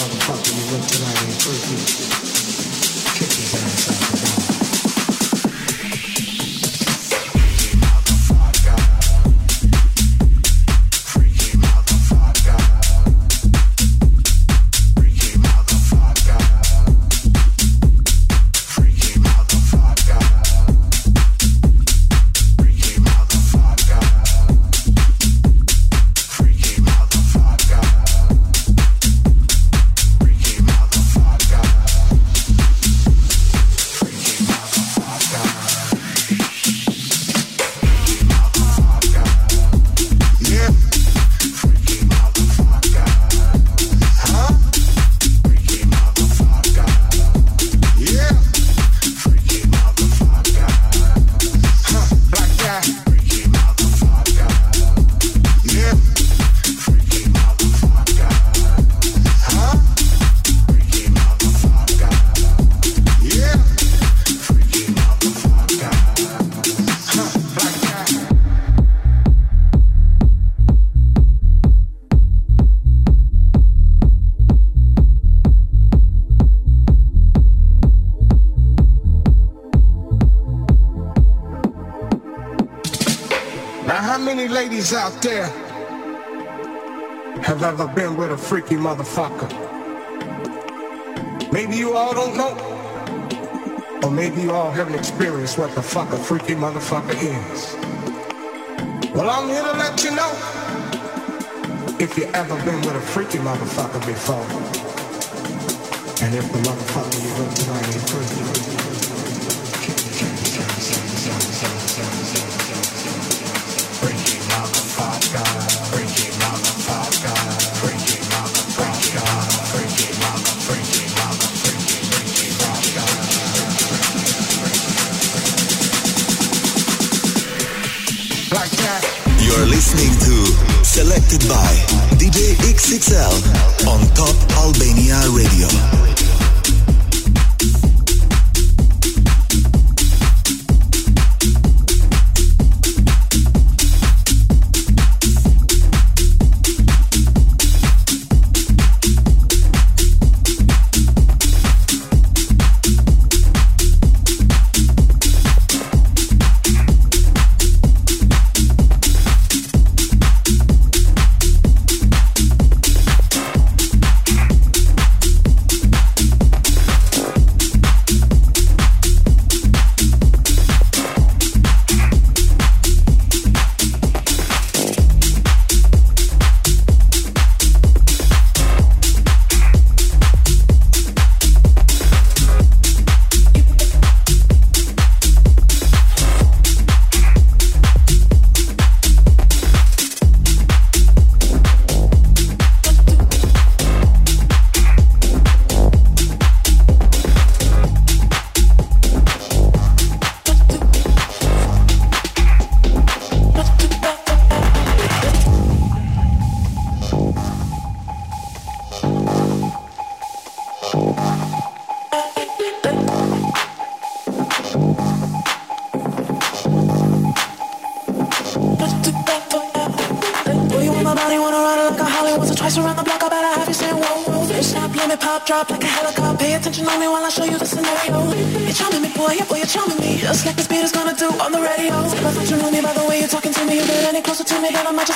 Out freaky motherfucker? Maybe you all don't know. Or maybe you all haven't experienced what the fuck a freaky motherfucker is. Well, I'm here to let you know. If you ever been with a freaky motherfucker before. And if the motherfucker you're with tonight ain't freaky. Selected by DJ XXL on Top Albania Radio. Me, then I might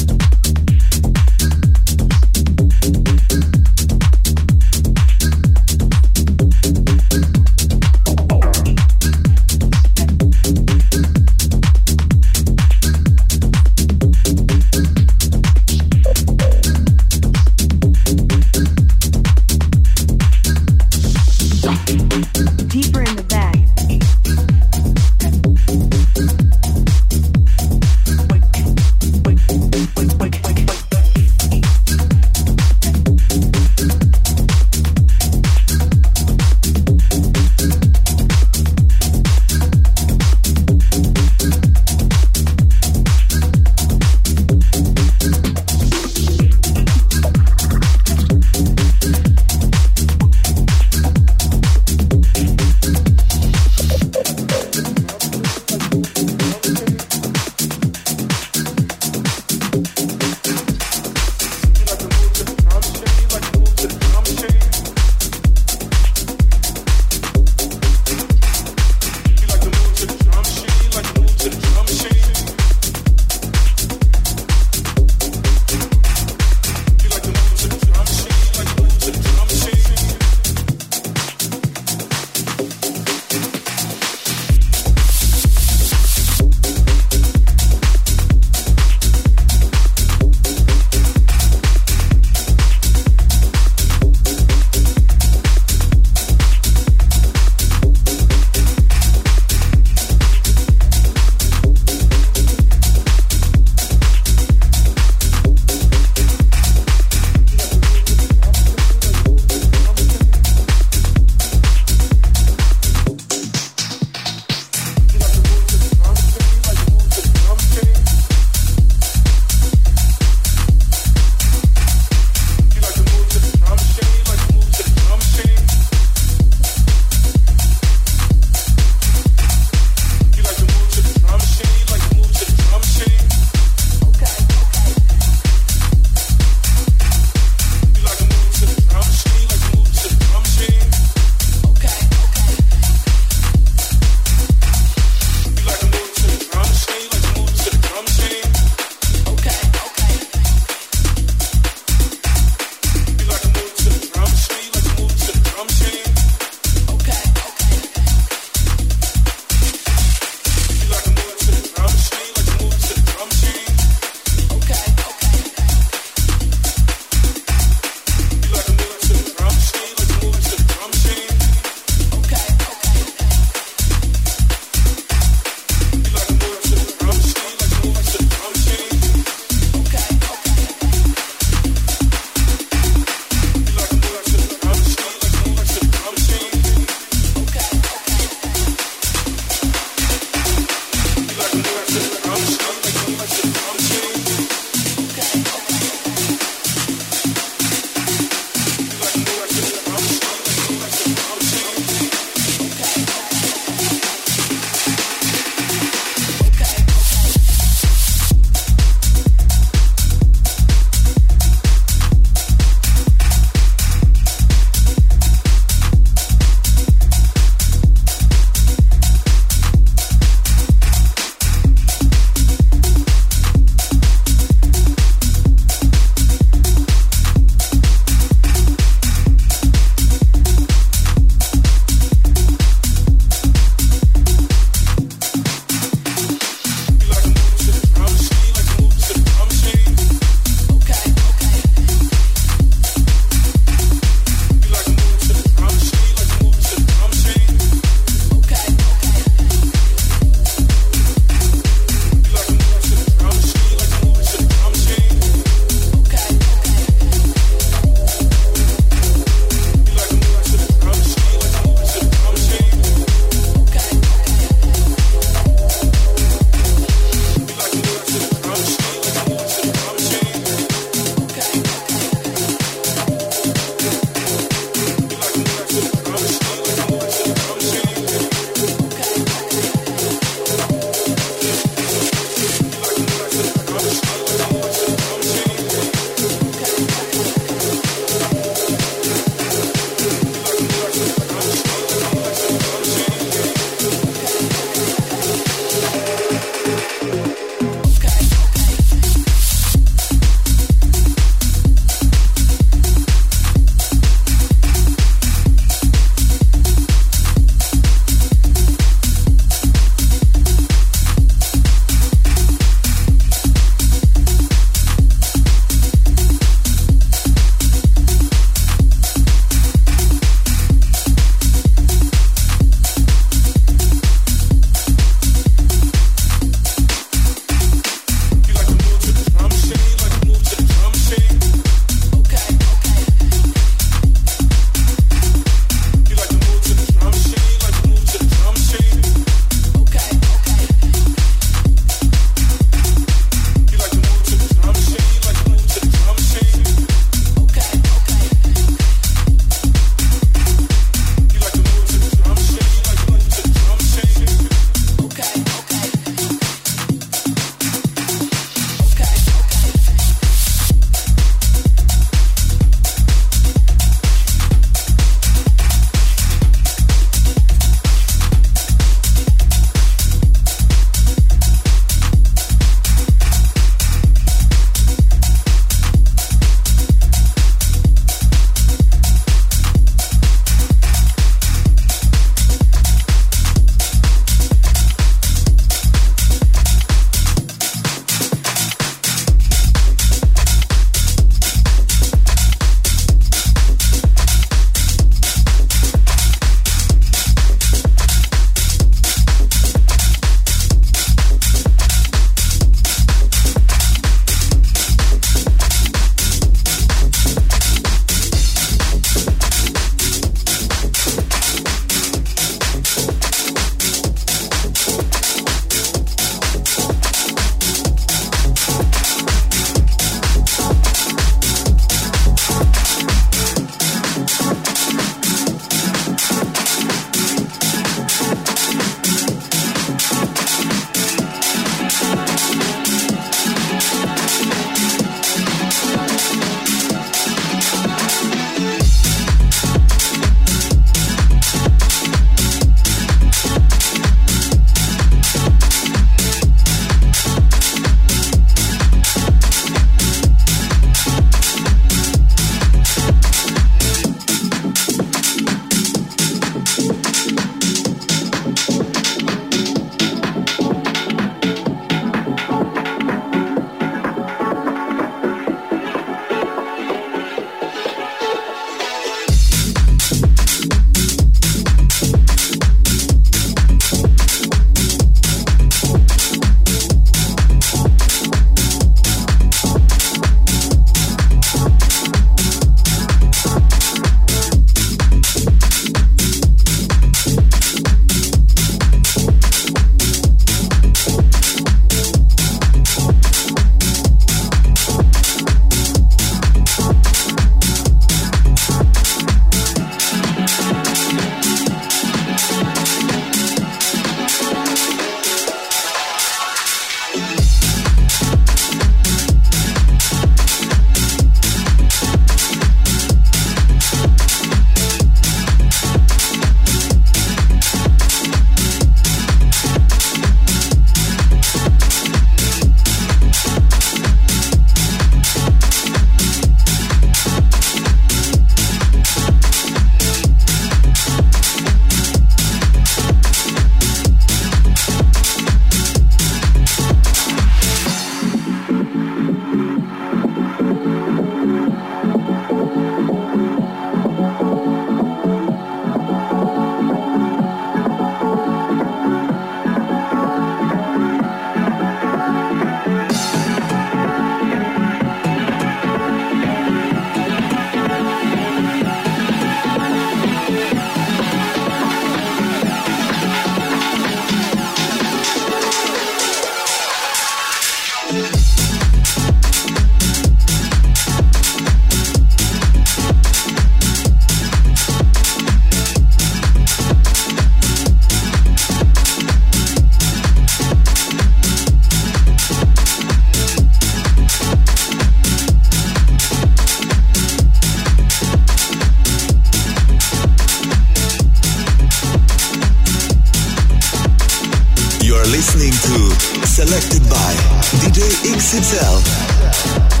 Selected by DJ XXL.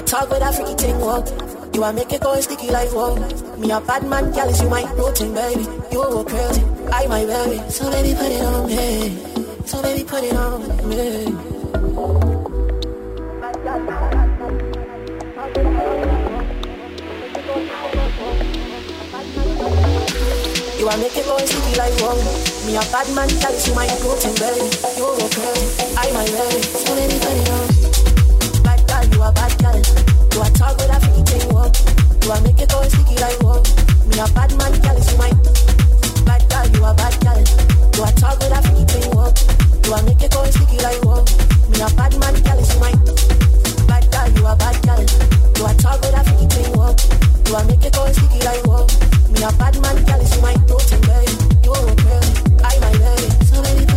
I talk with that freaky thing, walk. You I make it going sticky like walk. Me a bad man, jealous, you my protein, baby. You go crazy, I my baby. So baby, put it on me. So baby, put it on me. You I make it going sticky like walk. Me a bad man, jealous, you my protein, baby. You go crazy, I my baby. So baby, put it on Talk with a feet and walk. You are make it all sticky like walk. Me a bad man, girl, is my bad girl. You a bad girl. You are talk with a feet and walk. You are make it all sticky like walk. Me a bad man, girl, is my bad girl. You a bad girl. You are talk with a feet and walk. You are make it all sticky like walk. Me a bad man, girl, is my protein, baby. You a girl, I my baby. So many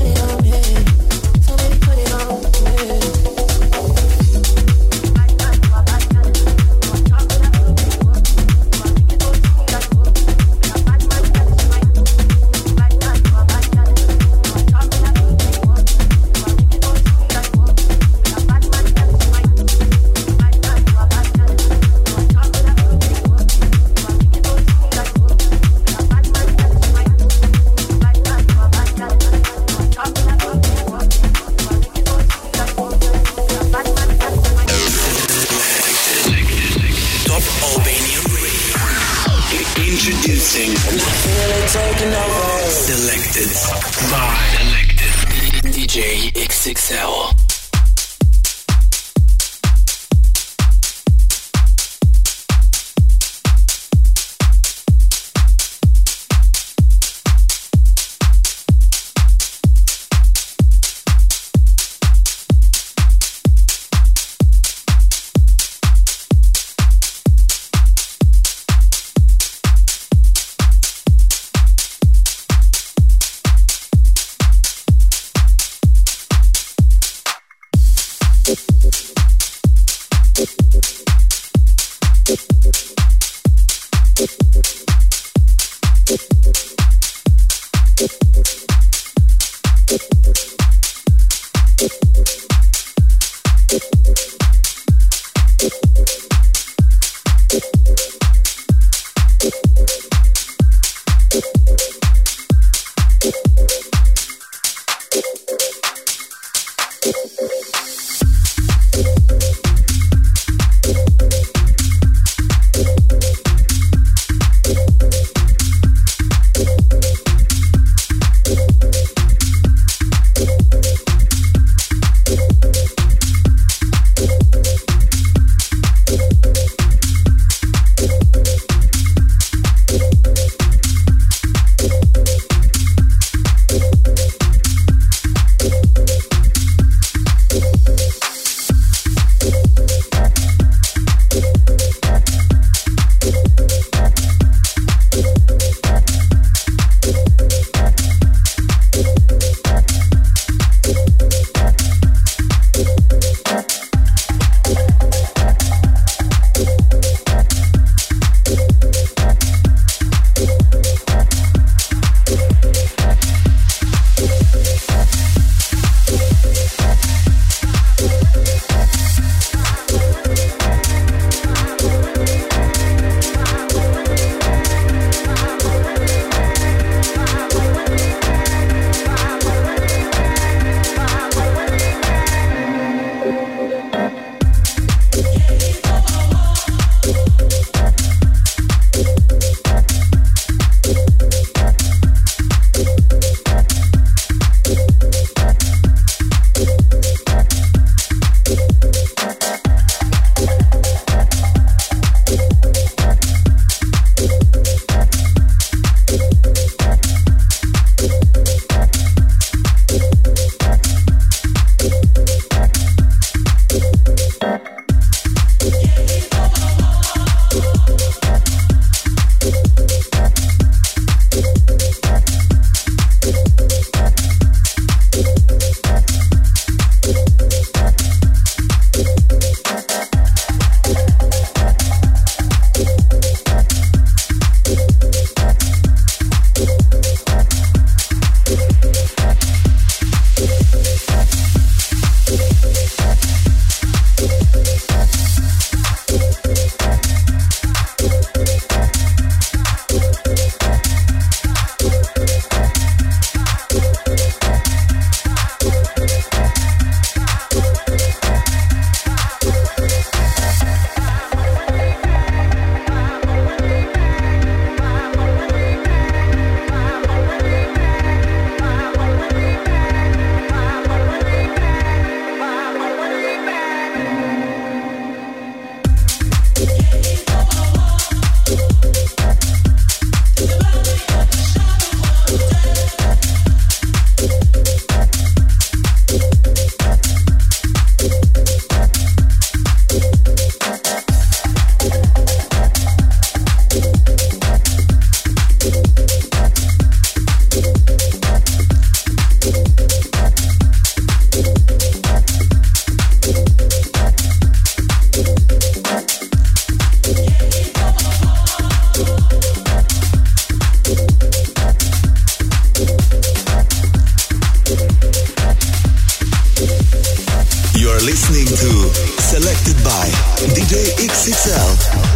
goes DJ this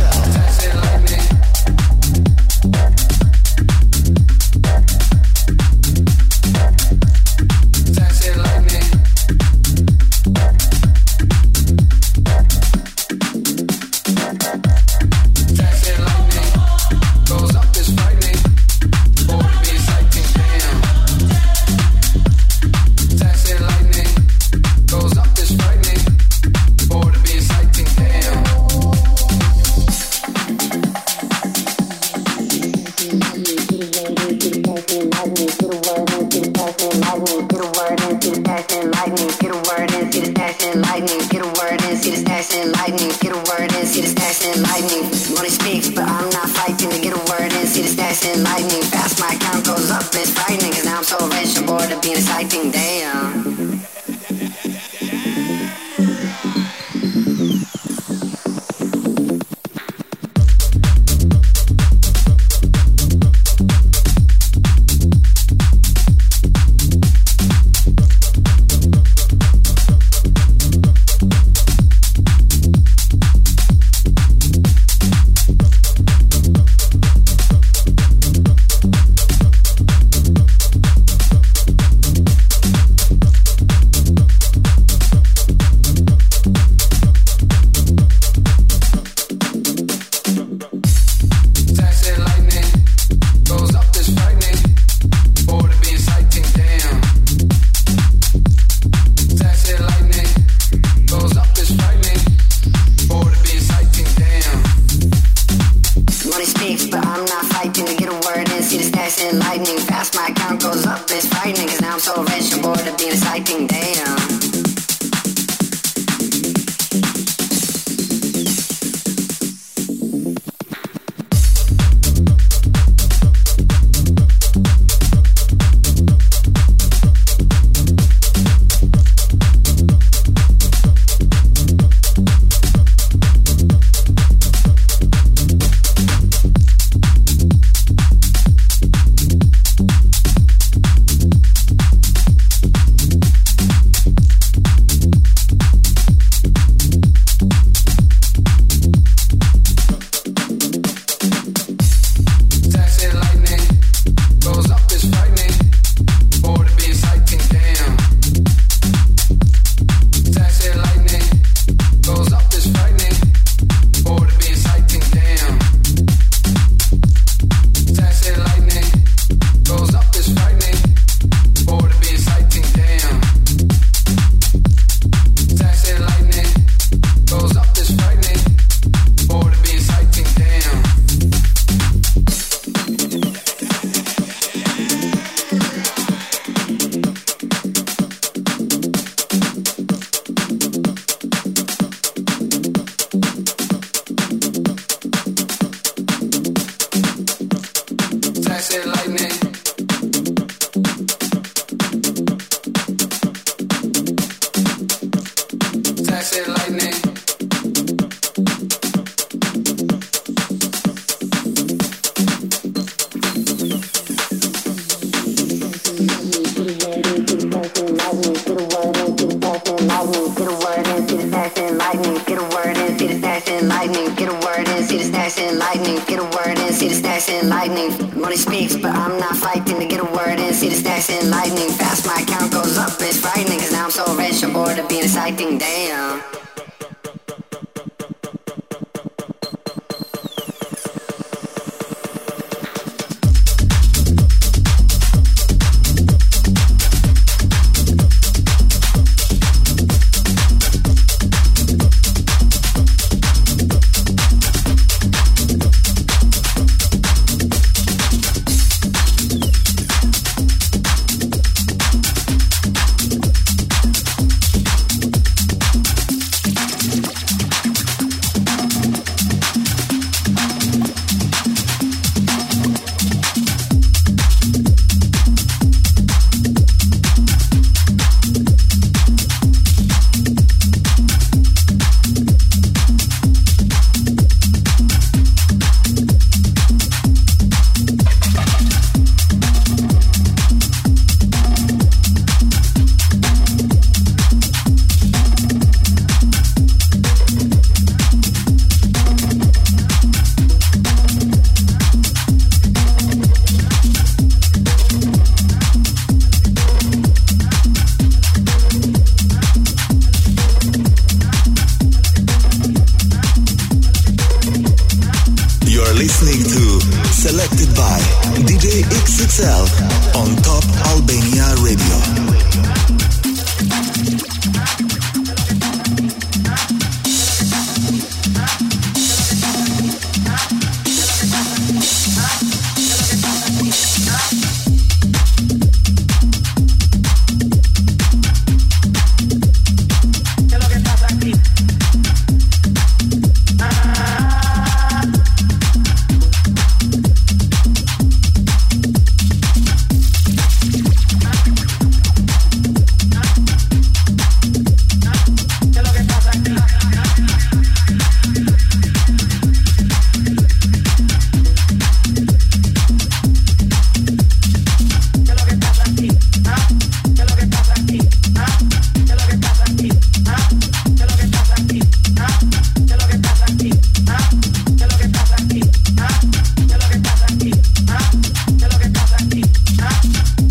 you